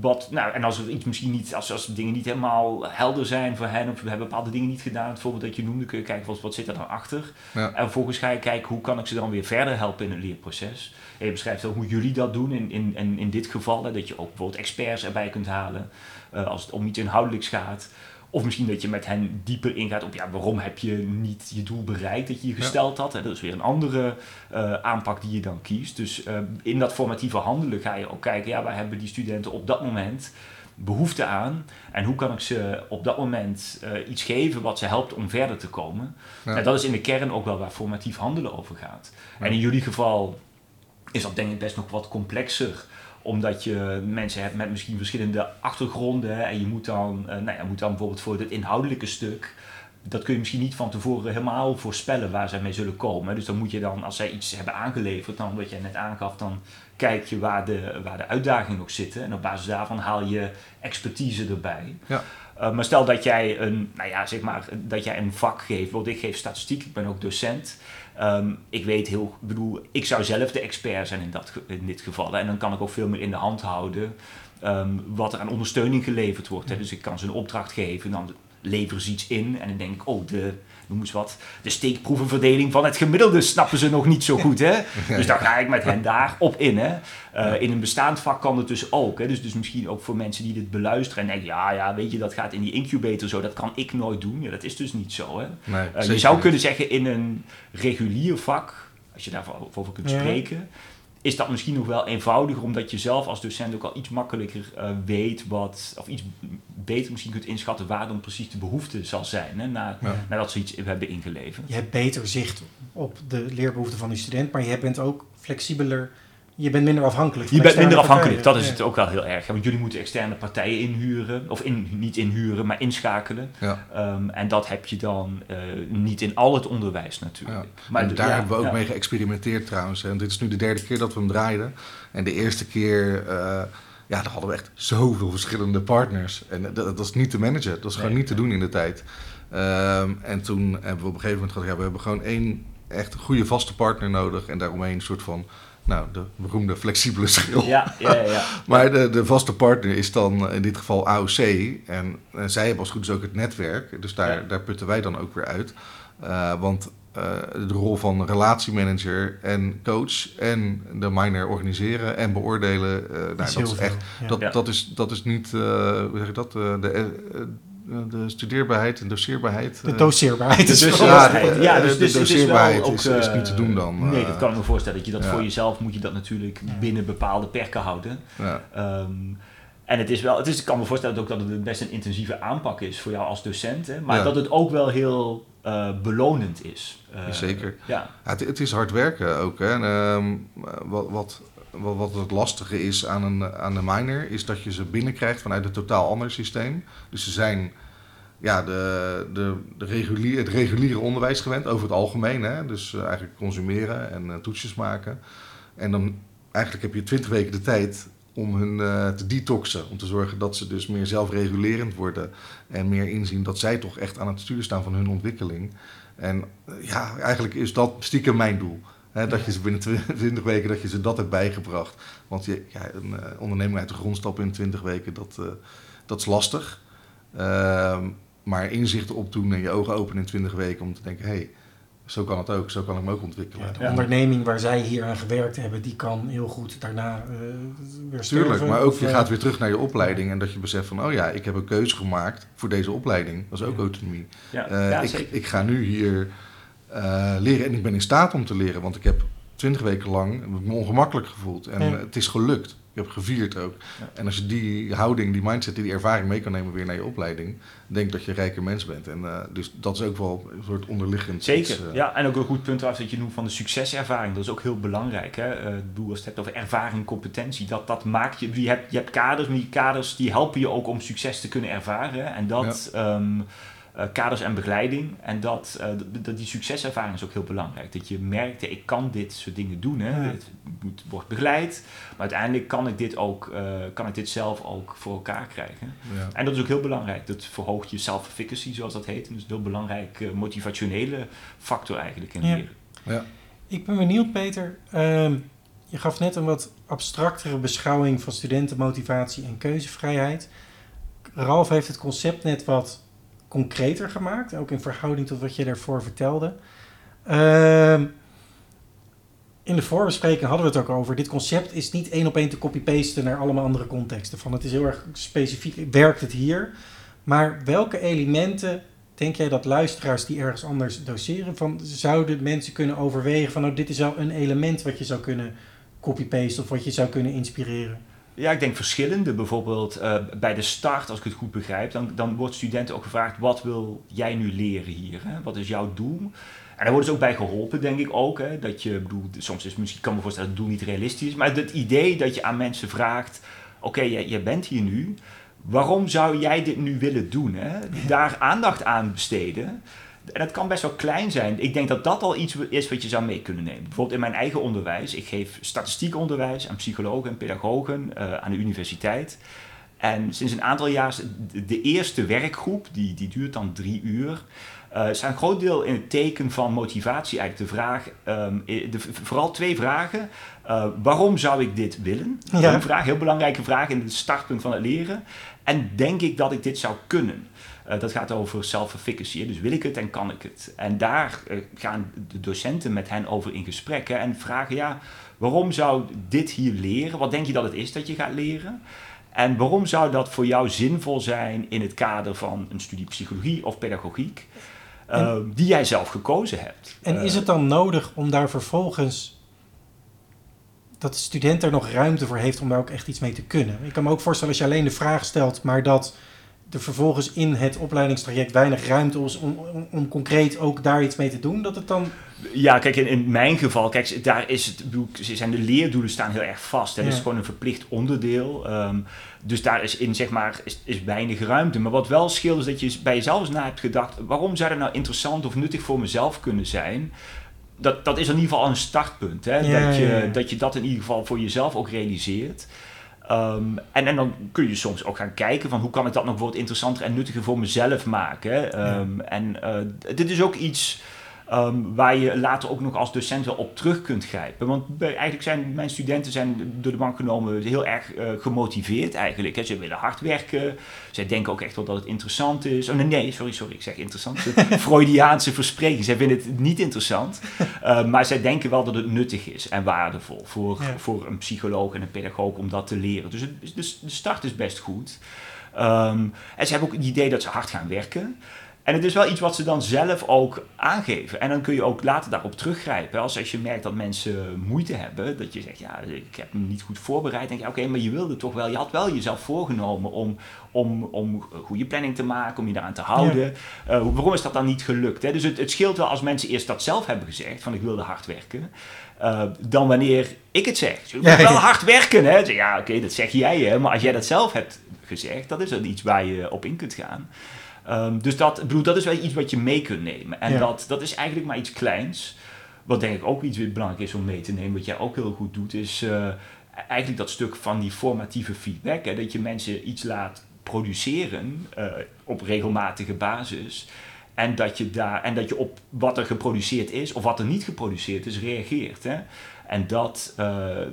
wat, nou, en als er iets misschien niet, als, als dingen niet helemaal helder zijn voor hen, of we hebben bepaalde dingen niet gedaan, het voorbeeld dat je noemde, kun je kijken wat, wat zit er dan achter. Ja. En vervolgens ga je kijken hoe kan ik ze dan weer verder helpen in het leerproces. En je beschrijft ook hoe jullie dat doen in, in, in, in dit geval, hè, dat je ook bijvoorbeeld experts erbij kunt halen eh, als het om iets inhoudelijks gaat. Of misschien dat je met hen dieper ingaat op ja, waarom heb je niet je doel bereikt dat je je gesteld had. Hè? Dat is weer een andere eh, aanpak die je dan kiest. Dus eh, in dat formatieve handelen ga je ook kijken, ja, waar hebben die studenten op dat moment behoefte aan? En hoe kan ik ze op dat moment iets geven wat ze helpt om verder te komen? Ja. En dat is in de kern ook wel waar formatief handelen over gaat. Ja. En in jullie geval is dat denk ik best nog wat complexer omdat je mensen hebt met misschien verschillende achtergronden. En je moet dan, eh, nou ja, moet dan bijvoorbeeld voor het inhoudelijke stuk. Dat kun je misschien niet van tevoren helemaal voorspellen waar zij mee zullen komen. Dus dan moet je dan, als zij iets hebben aangeleverd, dan wat jij net aangaf, dan kijk je waar de, waar de uitdagingen ook zitten. En op basis daarvan haal je expertise erbij. Ja. Uh, maar stel dat jij een, nou ja, zeg maar, dat jij een vak geeft. Bijvoorbeeld, ik geef statistiek, ik ben ook docent. Um, ik weet heel, bedoel, ik zou zelf de expert zijn in, dat, in dit geval. En dan kan ik ook veel meer in de hand houden um, wat er aan ondersteuning geleverd wordt. Hè. Dus ik kan ze een opdracht geven, dan leveren ze iets in. En dan denk ik, oh, de, noem eens wat, de steekproevenverdeling van het gemiddelde snappen ze nog niet zo goed. Hè? (laughs) Dus dan ga ik met hen daarop in. Hè? Uh, in een bestaand vak kan het dus ook. Hè? Dus, dus misschien ook voor mensen die dit beluisteren en denken, ja, ja, weet je, dat gaat in die incubator zo, dat kan ik nooit doen. Ja, dat is dus niet zo. Hè? Nee, uh, je zou kunnen zeggen, in een regulier vak, als je daarover kunt Ja. spreken, is dat misschien nog wel eenvoudiger, omdat je zelf als docent ook al iets makkelijker uh, weet wat, of iets beter misschien kunt inschatten waar dan precies de behoefte zal zijn, hè, na, Ja. nadat ze iets hebben ingeleverd. Je hebt beter zicht op de leerbehoeften van die student, maar je bent ook flexibeler. Je bent minder afhankelijk. Je bent minder afhankelijk, dat is het ook wel heel erg. Want jullie moeten externe partijen inhuren, of in, niet inhuren, maar inschakelen. Ja. Um, en dat heb je dan uh, niet in al het onderwijs natuurlijk. Ja. Maar en daar ja, hebben we ook ja. mee geëxperimenteerd trouwens. En dit is nu de derde keer dat we hem draaiden. En de eerste keer, eh, ja, daar hadden we echt zoveel verschillende partners. En dat, dat is niet te managen. Dat is gewoon Nee. niet te doen in de tijd. Ehm, en toen hebben we op een gegeven moment gezegd, ja, we hebben gewoon één echt goede vaste partner nodig. En daaromheen een soort van, nou, de beroemde flexibele schil. Ja, ja, ja. (laughs) Maar de, de vaste partner is dan in dit geval AOC. En, eh, zij hebben als goed is ook het netwerk. Dus daar, Ja. daar putten wij dan ook weer uit. Eh, want de rol van relatiemanager en coach en de minor organiseren en beoordelen. Uh, nou, dat, is echt, dat, dat, is, dat is niet, hoe zeg je dat, de de studeerbaarheid en doseerbaarheid. De doseerbaarheid is dus, ja, ja, dus, dus de doseerbaarheid is, is, is, niet te doen dan. Nee, dat kan ik me voorstellen. Dat je dat voor jezelf moet je dat natuurlijk binnen bepaalde perken houden. Ja. Um, en het is wel, het is, ik kan me voorstellen ook dat het best een intensieve aanpak is voor jou als docent. Hè, maar dat het ook wel heel uh, belonend is. Uh, Zeker. Ja. Het, het, is hard werken ook. Hè. En, uh, wat, wat, wat, het lastige is aan, een, aan de minor, is dat je ze binnenkrijgt vanuit een totaal ander systeem. Dus ze zijn ja, de, de, de regulier, het reguliere onderwijs gewend, over het algemeen. Hè? Dus uh, eigenlijk consumeren en uh, toetsjes maken. En dan eigenlijk heb je twintig weken de tijd om hun uh, te detoxen. Om te zorgen dat ze dus meer zelfregulerend worden. En meer inzien dat zij toch echt aan het stuur staan van hun ontwikkeling. En ja, eigenlijk is dat stiekem mijn doel. Hè, dat je ze binnen 20 (laughs) weken dat je ze dat hebt bijgebracht. Want je, ja, een uh, onderneming uit de grond stappen in 20 weken, dat, uh, dat is lastig. Uh, maar inzichten opdoen en je ogen openen in 20 weken om te denken: hé, hey, zo kan het ook, zo kan ik me ook ontwikkelen. Ja, de onderneming waar zij hier aan gewerkt hebben, die kan heel goed daarna uh, weer sterven. Tuurlijk, maar ook je gaat weer terug naar je opleiding en dat je beseft van, oh ja, ik heb een keuze gemaakt voor deze opleiding. Dat is ook autonomie. Ja, ik, ik, ga nu hier uh, leren. En ik ben in staat om te leren, want ik heb twintig weken lang me ongemakkelijk gevoeld. En het is gelukt. Ik heb gevierd ook. En als je die houding, die mindset, die ervaring mee kan nemen weer naar je opleiding, denk dat je een rijker mens bent. En uh, dus dat is ook wel een soort onderliggend. Zeker, uh, ja. En ook een goed punt was dat je noemt van de succeservaring. Dat is ook heel belangrijk. Hè? Uh, als het hebt over ervaring, competentie, dat, dat maakt je. Je hebt, je hebt kaders, maar die kaders die helpen je ook om succes te kunnen ervaren. En dat. Ja. Um, uh, kaders en begeleiding. En dat, uh, dat, die succeservaring is ook heel belangrijk. Dat je merkt, ik kan dit soort dingen doen. Hè. Ja. Het moet, wordt begeleid. Maar uiteindelijk kan ik dit ook, uh, kan ik dit zelf ook voor elkaar krijgen. Ja. En dat is ook heel belangrijk. Dat verhoogt je self-efficacy, zoals dat heet. Dus een heel belangrijk motivationele factor eigenlijk in ja. leren. Ja. Ik ben benieuwd, Peter. Uh, je gaf net een wat abstractere beschouwing van studentenmotivatie en keuzevrijheid. Ralf heeft het concept net wat concreter gemaakt, ook in verhouding tot wat je daarvoor vertelde. Uh, in de voorbespreking hadden we het ook over. Dit concept is niet één op één te copy-pasten naar allemaal andere contexten. Van het is heel erg specifiek, werkt het hier? Maar welke elementen denk jij dat luisteraars die ergens anders doseren, van zouden mensen kunnen overwegen van nou, dit is wel een element wat je zou kunnen copy-pasten of wat je zou kunnen inspireren? Ja, ik denk verschillende. Bijvoorbeeld uh, bij de start, als ik het goed begrijp, dan, dan wordt studenten ook gevraagd: wat wil jij nu leren hier? Hè? Wat is jouw doel? En daar worden ze ook bij geholpen, denk ik ook. Hè? Dat je, bedoel, soms is misschien, kan me voorstellen dat het doel niet realistisch is, maar het idee dat je aan mensen vraagt: oké, okay, jij, jij bent hier nu, waarom zou jij dit nu willen doen? Hè? (laughs) Daar aandacht aan besteden. En dat kan best wel klein zijn. Ik denk dat dat al iets is wat je zou mee kunnen nemen. Bijvoorbeeld in mijn eigen onderwijs. Ik geef statistiekonderwijs aan psychologen en pedagogen uh, aan de universiteit. En sinds een aantal jaar, de, eerste werkgroep, die, die duurt dan drie uur. Uh, is een groot deel in het teken van motivatie eigenlijk de vraag, um, de, vooral twee vragen. Uh, waarom zou ik dit willen? Ja. Een vraag, heel belangrijke vraag in het startpunt van het leren. En denk ik dat ik dit zou kunnen? Uh, dat gaat over self-efficacy. Dus wil ik het en kan ik het? En daar uh, gaan de docenten met hen over in gesprek. Hè, en vragen, ja, waarom zou dit hier leren? Wat denk je dat het is dat je gaat leren? En waarom zou dat voor jou zinvol zijn in het kader van een studie psychologie of pedagogiek? Uh, die jij zelf gekozen hebt. En is het dan nodig om daar vervolgens dat de student er nog ruimte voor heeft om daar ook echt iets mee te kunnen? Ik kan me ook voorstellen als je alleen de vraag stelt, maar dat er vervolgens in het opleidingstraject weinig ruimte is om, om, om, concreet ook daar iets mee te doen, dat het dan... Ja, kijk, in, in mijn geval, kijk, daar is het, zijn de leerdoelen staan heel erg vast. Dat ja. is gewoon een verplicht onderdeel. Um, dus daar is in, zeg maar, is, is weinig ruimte. Maar wat wel scheelt is dat je bij jezelf eens na hebt gedacht, waarom zou dat nou interessant of nuttig voor mezelf kunnen zijn? Dat, dat is in ieder geval een startpunt. Hè? Ja, dat, je, ja, dat je dat in ieder geval voor jezelf ook realiseert. Um, en, en dan kun je soms ook gaan kijken van hoe kan ik dat nog bijvoorbeeld interessanter en nuttiger voor mezelf maken. Um, ja. En uh, dit is ook iets Ehm, waar je later ook nog als docent wel op terug kunt grijpen. Want eigenlijk zijn mijn studenten zijn door de bank genomen heel erg eh, gemotiveerd eigenlijk. Hè. Ze willen hard werken. Zij denken ook echt wel dat het interessant is. Oh nee, nee sorry, sorry, ik zeg interessant. (laughs) Freudiaanse verspreking. Zij vinden het niet interessant. Eh, maar zij denken wel dat het nuttig is en waardevol voor, Ja. voor een psycholoog en een pedagoog om dat te leren. Dus het, dus de start is best goed. Ehm, en ze hebben ook het idee dat ze hard gaan werken. En het is wel iets wat ze dan zelf ook aangeven. En dan kun je ook later daarop teruggrijpen. Als, als je merkt dat mensen moeite hebben, dat je zegt, ja, ik heb me niet goed voorbereid. denk je, oké, maar je wilde toch wel, je had wel jezelf voorgenomen om, om, om goede planning te maken, om je daaraan te houden. Eh, waarom is dat dan niet gelukt? Hè? Dus het, het scheelt wel als mensen eerst dat zelf hebben gezegd, van ik wilde hard werken. eh, dan wanneer ik het zeg. Je moet Ja, wel ja. hard werken, hè? Ja, oké, dat zeg jij, hè? Maar als jij dat zelf hebt gezegd, dat is dan iets waar je op in kunt gaan. Ehm, dus dat, bedoel, dat is wel iets wat je mee kunt nemen. En Ja. dat, dat is eigenlijk maar iets kleins. Wat denk ik ook iets weer belangrijk is om mee te nemen, wat jij ook heel goed doet, is eh, eigenlijk dat stuk van die formatieve feedback. Hè, dat je mensen iets laat produceren eh, op regelmatige basis. En dat, je daar, en dat je op wat er geproduceerd is of wat er niet geproduceerd is, reageert. Hè? En dat, eh,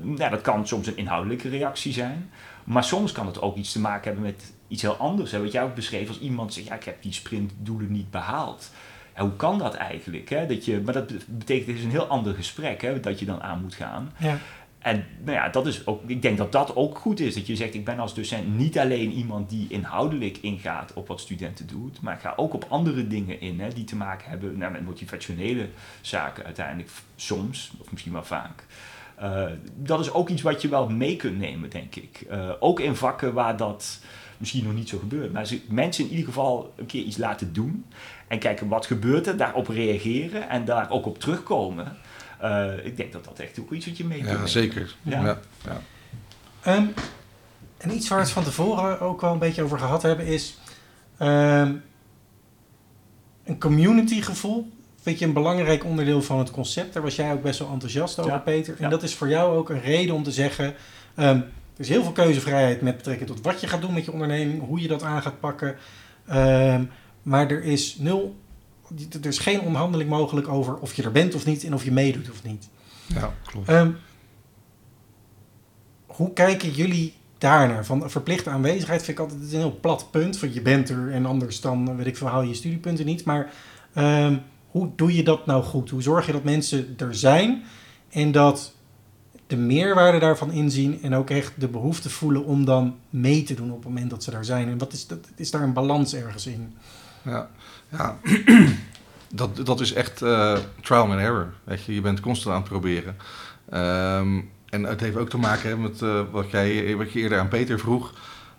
nou, dat kan soms een inhoudelijke reactie zijn. Maar soms kan het ook iets te maken hebben met iets heel anders. Hè? Wat jij ook beschreef als iemand zegt, ja, ik heb die sprintdoelen niet behaald. Ja, hoe kan dat eigenlijk? Hè? Dat je, maar dat betekent, het is een heel ander gesprek hè, dat je dan aan moet gaan. Ja. En nou ja, dat is ook, ik denk dat dat ook goed is. Dat je zegt, ik ben als docent niet alleen iemand die inhoudelijk ingaat op wat studenten doet, maar ik ga ook op andere dingen in hè, die te maken hebben nou, met motivationele zaken uiteindelijk soms, of misschien wel vaak. Eh, dat is ook iets wat je wel mee kunt nemen, denk ik. Eh, ook in vakken waar dat misschien nog niet zo gebeurt. Maar ze, mensen in ieder geval een keer iets laten doen en kijken wat gebeurt er, daarop reageren en daar ook op terugkomen. Eh, ik denk dat dat echt ook iets wat je mee kunt Ja, nemen. zeker. Ja. Ja. Ja, Ehm, en iets waar we het van tevoren ook wel een beetje over gehad hebben is ehm, een community gevoel. Vind je een belangrijk onderdeel van het concept? Daar was jij ook best wel enthousiast over, Ja, Peter. En ja. dat is voor jou ook een reden om te zeggen: ehm, is heel veel keuzevrijheid met betrekking tot wat je gaat doen met je onderneming, hoe je dat aan gaat pakken. Ehm, maar er is nul, er is geen onderhandeling mogelijk over of je er bent of niet en of je meedoet of niet. ja klopt. Ehm, hoe kijken jullie daarnaar? Van verplichte aanwezigheid vind ik altijd een heel plat punt. Want je bent er en anders dan, weet ik veel, haal je je studiepunten niet. Maar ehm, hoe doe je dat nou goed? Hoe zorg je dat mensen er zijn en dat de meerwaarde daarvan inzien en ook echt de behoefte voelen om dan mee te doen op het moment dat ze daar zijn? En wat is, dat, is daar een balans ergens in? Ja, ja. (clears throat) dat, dat is echt eh, trial and error. Weet je, je bent constant aan het proberen. Ehm, en het heeft ook te maken hè, met eh, wat, jij, wat je eerder aan Peter vroeg.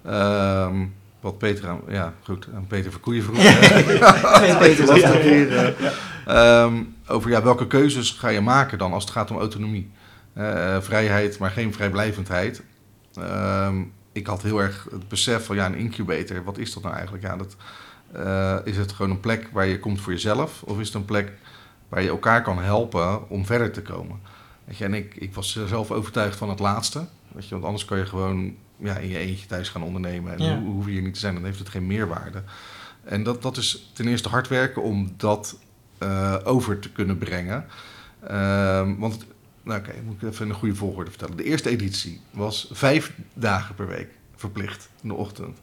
Ehm, wat Peter aan, ja, goed, aan Peter Verkoeien vroeg. Twee Peters Ja, (laughs) eh, ehm, over ja, welke keuzes ga je maken dan als het gaat om autonomie. Eh, vrijheid, maar geen vrijblijvendheid. Ehm, ik had heel erg het besef van ja, een incubator, wat is dat nou eigenlijk? Ja, dat, eh, is het gewoon een plek waar je komt voor jezelf? Of is het een plek waar je elkaar kan helpen om verder te komen? Weet je, en ik, ik was zelf overtuigd van het laatste. Weet je, want anders kan je gewoon ja, in je eentje thuis gaan ondernemen. En Ja. hoe hoef je hier niet te zijn, dan heeft het geen meerwaarde. En dat, dat is ten eerste hard werken om dat eh, over te kunnen brengen. Ehm, want, nou oké, moet ik even een goede volgorde vertellen. De eerste editie was vijf dagen per week verplicht in de ochtend.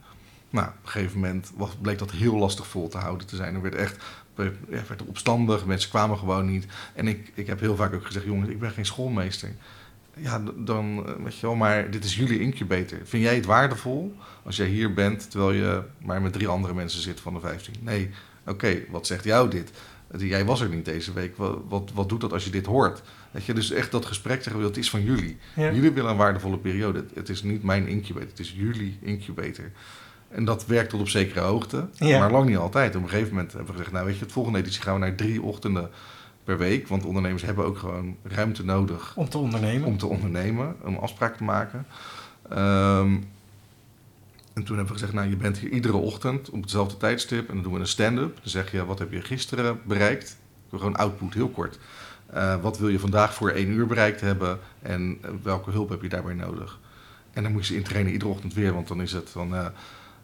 Nou, op een gegeven moment bleek dat heel lastig vol te houden te zijn. Er werd echt werd, werd er opstandig, mensen kwamen gewoon niet. En ik, ik heb heel vaak ook gezegd, jongens, ik ben geen schoolmeester. Ja, dan, eh, weet je wel, maar dit is jullie incubator. Vind jij het waardevol als jij hier bent, terwijl je maar met drie andere mensen zit van de 15? Nee, oké, wat zegt jou dit? Jij was er niet deze week. Wat, wat, wat doet dat als je dit hoort? Weet je, dus echt dat gesprek zeggen, dat is van jullie. Ja. Jullie willen een waardevolle periode. Het, het is niet mijn incubator, het is jullie incubator. En dat werkt tot op zekere hoogte, Ja. maar lang niet altijd. Op een gegeven moment hebben we gezegd, nou weet je, het volgende editie gaan we naar drie ochtenden per week. Want ondernemers hebben ook gewoon ruimte nodig Om te ondernemen. om te ondernemen, om afspraak te maken. Ehm, en toen hebben we gezegd, nou je bent hier iedere ochtend op hetzelfde tijdstip en dan doen we een stand-up. Dan zeg je, wat heb je gisteren bereikt? Gewoon output, heel kort. Eh, wat wil je vandaag voor één uur bereikt hebben en eh, welke hulp heb je daarbij nodig? En dan moet je ze intrainen iedere ochtend weer, want dan is het van, eh,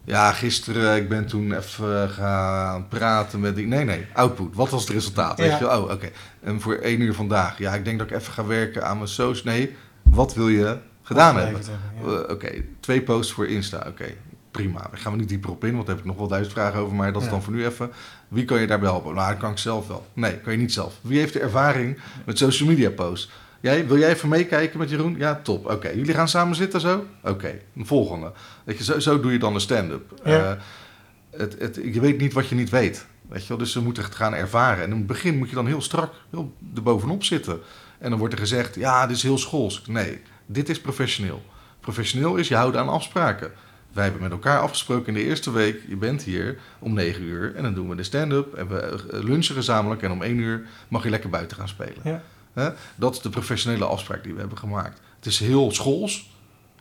Ja, gisteren, ik ben toen even gaan praten met die... Nee, nee, output. Wat was het resultaat? Weet je? wel? Oh, oké. En voor één uur vandaag. Ja, ik denk dat ik even ga werken aan mijn soos. Nee, wat wil je gedaan hebben? Ja. Eh, Oké, twee posts voor Insta. Oké, prima. Daar gaan we niet dieper op in, want daar heb ik nog wel duizend vragen over. Maar dat is Ja. dan voor nu even. Wie kan je daarbij helpen? Nou, dat kan ik zelf wel. Nee, kan je niet zelf. Wie heeft de ervaring met social media posts? Jij, wil jij even meekijken met Jeroen? Ja, top. Oké, jullie gaan samen zitten zo? Oké, de volgende. Weet je, zo, zo doe je dan een stand-up. Ja. Eh, het, het, je weet niet wat je niet weet. Weet je wel? Dus ze moeten het gaan ervaren. En in het begin moet je dan heel strak heel erbovenop zitten. En dan wordt er gezegd, ja, dit is heel schools. Nee, dit is professioneel. Professioneel is je houden aan afspraken. Wij hebben met elkaar afgesproken in de eerste week, je bent hier om 9 uur en dan doen we de stand-up en we eh, lunchen gezamenlijk en om 1 uur mag je lekker buiten gaan spelen. Ja. Dat is de professionele afspraak die we hebben gemaakt. Het is heel schools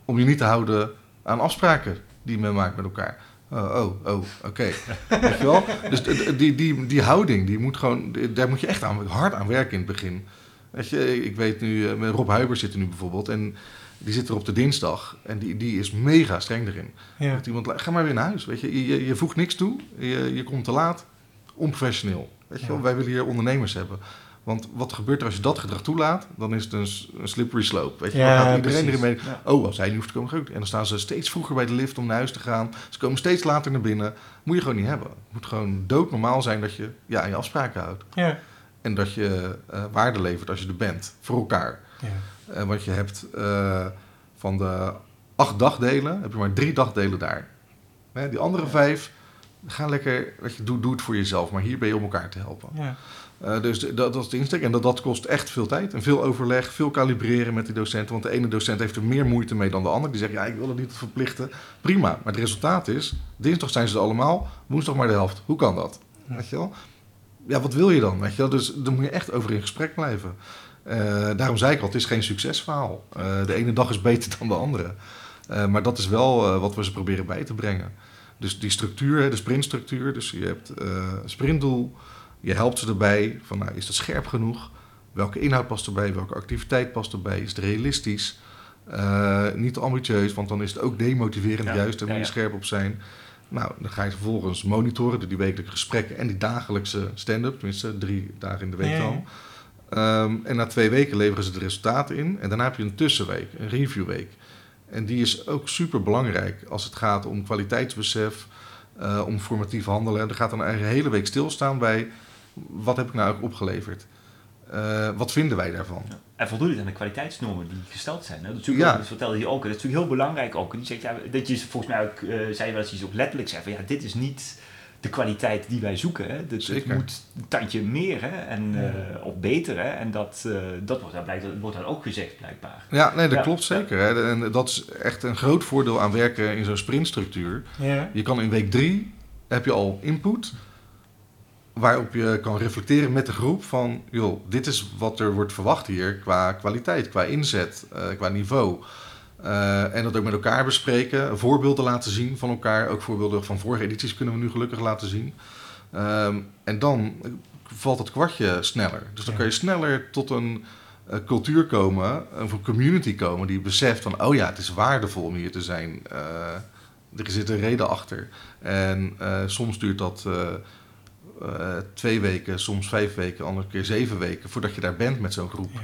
om je niet te houden aan afspraken die men maakt met elkaar. Oh, oh, oh oké. (laughs) Weet je wel? Dus die, die, die houding, die moet gewoon, daar moet je echt aan, hard aan werken in het begin. Weet je, ik weet nu, eh, met Rob Huiber zit er nu bijvoorbeeld en die zit er op de dinsdag en die, die is mega streng erin. Ja. Dat iemand, ga maar weer naar huis. Weet je, je, je, voegt niks toe, je, je komt te laat, onprofessioneel. Weet je wel, wij willen hier ondernemers hebben. Want wat gebeurt er als je dat gedrag toelaat? Dan is het een, slippery slope. Weet je, Ja, dan gaat iedereen erin mee. Oh, als hij niet hoeft te komen, ik. En dan staan ze steeds vroeger bij de lift om naar huis te gaan. Ze komen steeds later naar binnen. Moet je gewoon niet hebben. Het moet gewoon doodnormaal zijn dat je ja, aan je afspraken houdt. Ja. En dat je eh, waarde levert als je er bent. Voor elkaar. Ja. Eh, want je hebt eh, van de acht dagdelen, heb je maar drie dagdelen daar. Hè, die andere vijf, ga lekker, weet je, doe, doe het voor jezelf. Maar hier ben je om elkaar te helpen. Ja. Dus de- dat, dat is de insteek. En dat, dat kost echt veel tijd. En veel overleg, veel kalibreren met die docenten. Want de ene docent heeft er meer moeite mee dan de ander. Die zegt, ja, ik wil het niet verplichten. Prima. Maar het resultaat is, dinsdag zijn ze er allemaal, woensdag maar de helft. Hoe kan dat? Weet je wel? Ja, wat wil je dan? Weet je wel? Dus daar moet je echt over in gesprek blijven. Eh, daarom zei ik al, het is geen succesverhaal. Eh, de ene dag is beter (laughs) dan de andere. Eh, maar dat is wel wat we ze proberen bij te brengen. Dus die structuur, de sprintstructuur. Dus je hebt een sprintdoel. Je helpt ze erbij van, nou, is dat scherp genoeg? Welke inhoud past erbij? Welke activiteit past erbij? Is het realistisch? Niet te ambitieus, want dan is het ook demotiverend Ja, juist. Daar moet ja, je ja. scherp op zijn. Nou, dan ga je vervolgens monitoren door die wekelijke gesprekken en die dagelijkse stand-up. Tenminste, drie dagen in de week dan. Ehm, en na twee weken leveren ze de resultaten in. En daarna heb je een tussenweek, een reviewweek. En die is ook super belangrijk als het gaat om kwaliteitsbesef, eh, om formatief handelen. Er gaat dan een hele week stilstaan bij wat heb ik nou ook opgeleverd? Eh, wat vinden wij daarvan? En voldoet het aan de kwaliteitsnormen die gesteld zijn. Hè? Dat, natuurlijk Ja. dat vertelde je ook. Dat is natuurlijk heel belangrijk ook. En die zegt, ja, dat je volgens mij ook, eh zei je wel eens iets ook letterlijk zegt van ja, dit is niet de kwaliteit die wij zoeken. Hè? Dat, het moet een tandje meer hè? En, Ja. eh, of beter. Hè? En dat, eh, dat wordt, dan blijkt, wordt dan ook gezegd blijkbaar. Ja, nee, dat Ja. klopt zeker. Hè. En dat is echt een groot voordeel aan werken in zo'n sprintstructuur. Ja. Je kan in week drie, heb je al input, waarop je kan reflecteren met de groep van, joh, dit is wat er wordt verwacht hier qua kwaliteit, qua inzet, eh, qua niveau. Eh, en dat ook met elkaar bespreken, voorbeelden laten zien van elkaar. Ook voorbeelden van vorige edities kunnen we nu gelukkig laten zien. Ehm, en dan valt het kwartje sneller. Dus dan Ja. kan je sneller tot een eh, cultuur komen, of een community komen die beseft van, oh ja, het is waardevol om hier te zijn. Er zit een reden achter. En soms duurt dat eh, twee weken, soms vijf weken, andere keer zeven weken voordat je daar bent met zo'n groep. Ja.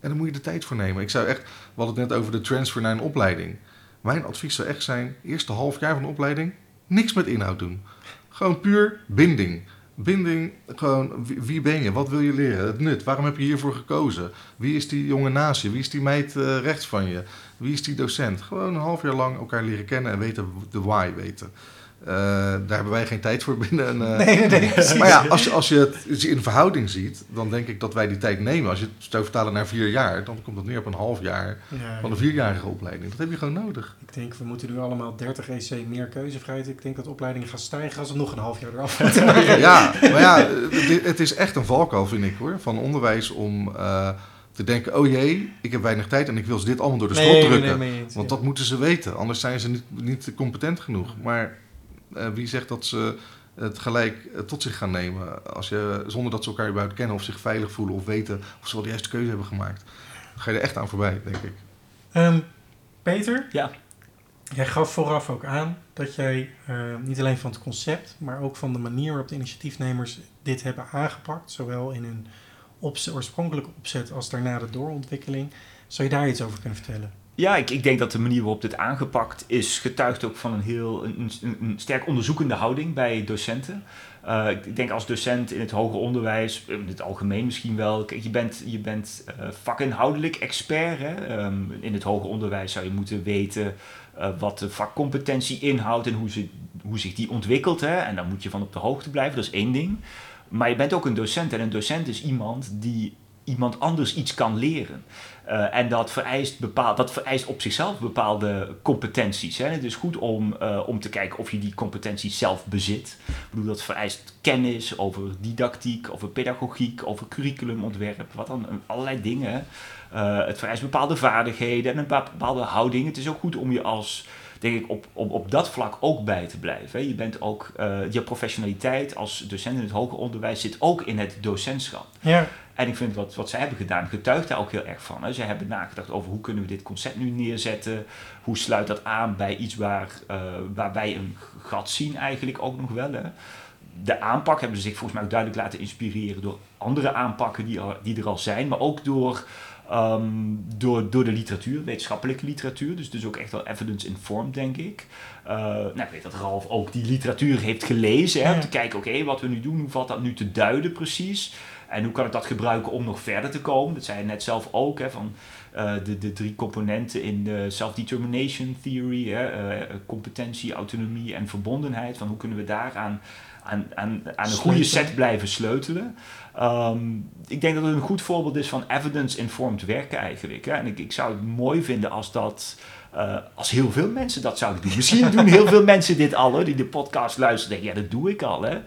En daar moet je de tijd voor nemen. Ik zou echt, we hadden het net over de transfer naar een opleiding. Mijn advies zou echt zijn, eerste half jaar van de opleiding, niks met inhoud doen. Gewoon puur binding. Binding, gewoon wie, wie ben je, wat wil je leren, het nut, waarom heb je hiervoor gekozen? Wie is die jongen naast je, wie is die meid eh, rechts van je, wie is die docent? Gewoon een half jaar lang elkaar leren kennen en weten, de why weten. Eh, daar hebben wij geen tijd voor binnen. Eh, Nee, nee, nee, (laughs) precies. maar ja, als je, als je het in verhouding ziet, dan denk ik dat wij die tijd nemen. Als je het zou vertalen naar vier jaar, dan komt dat neer op een half jaar Ja, van een vierjarige opleiding. Dat heb je gewoon nodig. Ik denk, we moeten nu allemaal 30 EC meer keuzevrijheid. Ik denk dat opleidingen gaan stijgen als we nog een half jaar eraf moeten. (laughs) Ja, maar ja, het, is echt een valkuil, vind ik hoor, van onderwijs om eh, te denken: oh jee, ik heb weinig tijd en ik wil ze dit allemaal door de strot drukken. mee eens, Want dat moeten ze weten, anders zijn ze niet, niet competent genoeg. Maar wie zegt dat ze het gelijk eh, tot zich gaan nemen als je, zonder dat ze elkaar überhaupt kennen of zich veilig voelen of weten of ze wel de juiste keuze hebben gemaakt? Dan ga je er echt aan voorbij, denk ik. Ehm, Peter, Ja. Jij gaf vooraf ook aan dat jij uh, niet alleen van het concept, maar ook van de manier waarop de initiatiefnemers dit hebben aangepakt, zowel in hun opzet, oorspronkelijke opzet als daarna de doorontwikkeling. Zou je daar iets over kunnen vertellen? Ja, ik, ik denk dat de manier waarop dit aangepakt is, getuigt ook van een heel een, een, sterk onderzoekende houding bij docenten. Uh, ik denk als docent in het hoger onderwijs, in het algemeen misschien wel, je bent, je bent uh, vakinhoudelijk expert. Hè? Um, in het hoger onderwijs zou je moeten weten wat de vakcompetentie inhoudt en hoe, ze, hoe zich die ontwikkelt. Hè? En daar moet je van op de hoogte blijven, dat is één ding. Maar je bent ook een docent en een docent is iemand die iemand anders iets kan leren. Uh, en dat vereist, bepaal, dat vereist op zichzelf bepaalde competenties. Hè. Het is goed om, uh, om te kijken of je die competenties zelf bezit. Ik bedoel, dat vereist kennis over didactiek, over pedagogiek, over curriculumontwerp, wat dan, allerlei dingen. Het vereist bepaalde vaardigheden en een bepaalde houding. Het is ook goed om je als denk ik, op, op, op dat vlak ook bij te blijven. Je bent ook, uh, je professionaliteit als docent in het hoger onderwijs zit ook in het docentschap. Ja. En ik vind wat, wat zij hebben gedaan, getuigt daar ook heel erg van. Hè. Ze hebben nagedacht over hoe kunnen we dit concept nu neerzetten. Hoe sluit dat aan bij iets waar, uh, waar wij een gat zien eigenlijk ook nog wel. Hè. De aanpak hebben ze zich volgens mij ook duidelijk laten inspireren door andere aanpakken die, die er al zijn. Maar ook door Um, door, door de literatuur, wetenschappelijke literatuur. Dus, dus ook echt wel evidence-informed, denk ik. Uh, nou, ik weet dat Ralf ook die literatuur heeft gelezen. Hè, ja. Om te kijken, oké, okay, wat we nu doen, hoe valt dat nu te duiden precies? En hoe kan ik dat gebruiken om nog verder te komen? Dat zei je net zelf ook, hè, van uh, de, de drie componenten in de self-determination theory. Hè, uh, competentie, autonomie en verbondenheid. Van hoe kunnen we daaraan aan, aan, aan een goede set blijven sleutelen. Um, ik denk dat het een goed voorbeeld is van evidence-informed werken eigenlijk. Hè. En ik, ik zou het mooi vinden als dat... Uh, als heel veel mensen dat zouden doen. Misschien doen heel veel mensen dit al, hè, die de podcast luisteren. Denken, ja, dat doe ik al. Hè.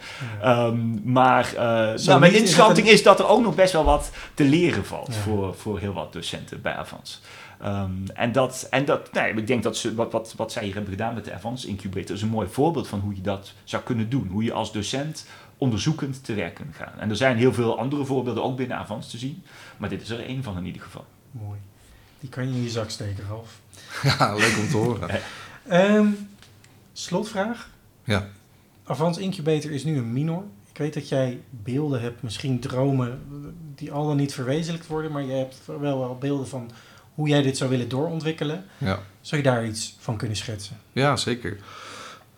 Um, maar uh, nou, mijn inschatting is, is, dat er ook nog best wel wat te leren valt ja. voor, voor heel wat docenten bij Avans. Um, en dat, en dat nee, ik denk dat ze, wat, wat, wat zij hier hebben gedaan met de Avans Incubator is een mooi voorbeeld van hoe je dat zou kunnen doen. Hoe je als docent onderzoekend te werk kunt gaan. En er zijn heel veel andere voorbeelden ook binnen Avans te zien, maar dit is er één van in ieder geval. Mooi. Die kan je in je zak steken, Ralf. (laughs) Ja, leuk om te horen. (laughs) um, slotvraag. Ja. Avans Incubator is nu een minor. Ik weet dat jij beelden hebt, misschien dromen, die al dan niet verwezenlijkt worden, maar je hebt wel wel beelden van hoe jij dit zou willen doorontwikkelen. Ja. Zou je daar iets van kunnen schetsen? Ja, zeker.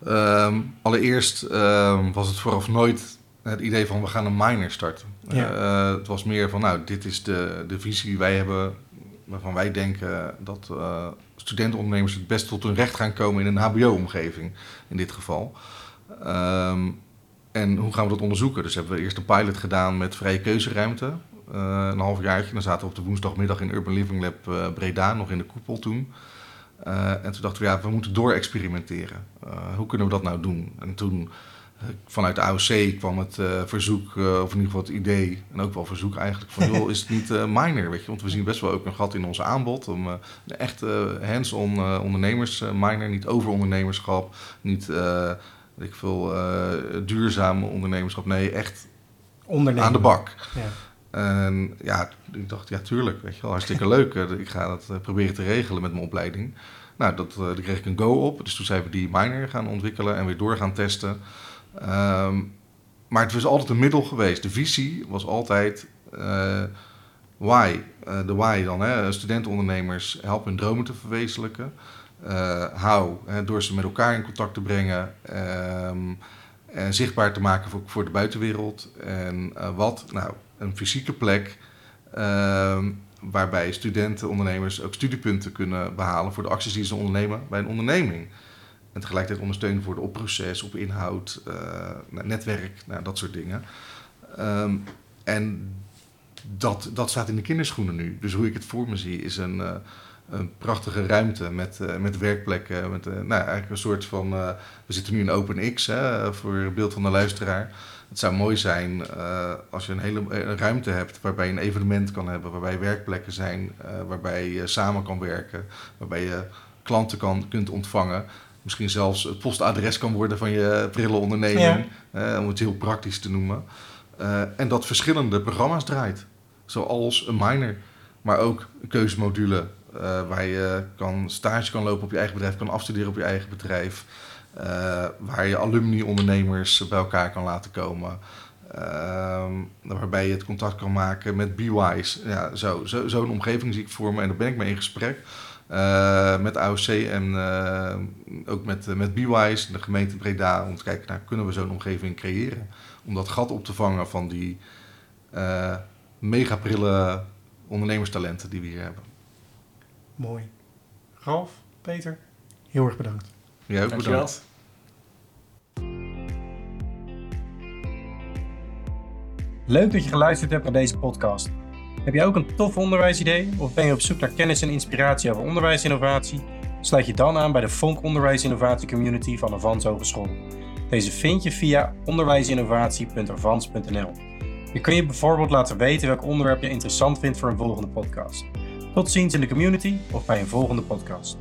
Um, allereerst um, was het vooraf nooit het idee van we gaan een minor starten. Ja. Uh, het was meer van nou, dit is de, de visie die wij hebben, waarvan wij denken dat uh, studentenondernemers het best tot hun recht gaan komen in een HBO-omgeving, in dit geval. Um, en hoe gaan we dat onderzoeken? Dus hebben we eerst een pilot gedaan met vrije keuzeruimte. Uh, een half jaartje. Dan zaten we op de woensdagmiddag in Urban Living Lab uh, Breda, nog in de koepel toen. Uh, en toen dachten we, ja, we moeten door experimenteren. hoe kunnen we dat nou doen? En toen, vanuit de AOC kwam het verzoek, of in ieder geval het idee, en ook wel verzoek eigenlijk, van joh, is het niet minor, weet je? Want we zien best wel ook een gat in ons aanbod om een echt hands-on ondernemers minor, niet over ondernemerschap, niet, weet ik veel, duurzame ondernemerschap, nee, echt aan de bak. Ja. En ja, ik dacht, ja, tuurlijk, weet je wel, hartstikke (laughs) leuk. Ik ga dat proberen te regelen met mijn opleiding. Nou, dat, daar kreeg ik een go op. Dus toen zijn we die minor gaan ontwikkelen en weer door gaan testen. Um, maar het was altijd een middel geweest. De visie was altijd uh, why. Uh, de why dan, hè. studentenondernemers helpen hun dromen te verwezenlijken. Uh, how, hè, door ze met elkaar in contact te brengen. Um, en zichtbaar te maken voor, voor de buitenwereld. En wat? Nou, een fysieke plek uh, waarbij studenten, ondernemers ook studiepunten kunnen behalen voor de acties die ze ondernemen bij een onderneming. En tegelijkertijd ondersteunen voor de opproces, op inhoud, uh, netwerk, nou, dat soort dingen. Um, en dat, dat staat in de kinderschoenen nu. Dus hoe ik het voor me zie is een, uh, een prachtige ruimte met, uh, met werkplekken. Met, nou, eigenlijk een soort van. we zitten nu in OpenX hè, voor beeld van de luisteraar. Het zou mooi zijn uh, als je een hele een ruimte hebt waarbij je een evenement kan hebben, waarbij werkplekken zijn, uh, waarbij je samen kan werken, waarbij je klanten kan, kunt ontvangen. Misschien zelfs het postadres kan worden van je brillenonderneming, ja. uh, om het heel praktisch te noemen. en dat verschillende programma's draait, zoals een minor, maar ook een keuzemodule eh, waar je kan stage kan lopen op je eigen bedrijf, kan afstuderen op je eigen bedrijf. Eh, waar je alumni-ondernemers bij elkaar kan laten komen. Ehm, waarbij je het contact kan maken met BeWise. Ja, zo, zo, zo'n omgeving zie ik voor me en daar ben ik mee in gesprek. eh, met AOC en eh, ook met, met BeWise, de gemeente Breda, om te kijken naar kunnen we zo'n omgeving creëren. Om dat gat op te vangen van die uh, mega prille ondernemerstalenten die we hier hebben. Mooi. Ralf, Peter, heel erg bedankt. Jij ook Dankjewel. bedankt. Leuk dat je geluisterd hebt naar deze podcast. Heb je ook een tof onderwijsidee of ben je op zoek naar kennis en inspiratie over onderwijsinnovatie? Sluit je dan aan bij de Vonk Onderwijsinnovatie Community van Avans Hogeschool. Deze vind je via onderwijsinnovatie.avans.nl. Je kun je bijvoorbeeld laten weten welk onderwerp je interessant vindt voor een volgende podcast. Tot ziens in de community of bij een volgende podcast.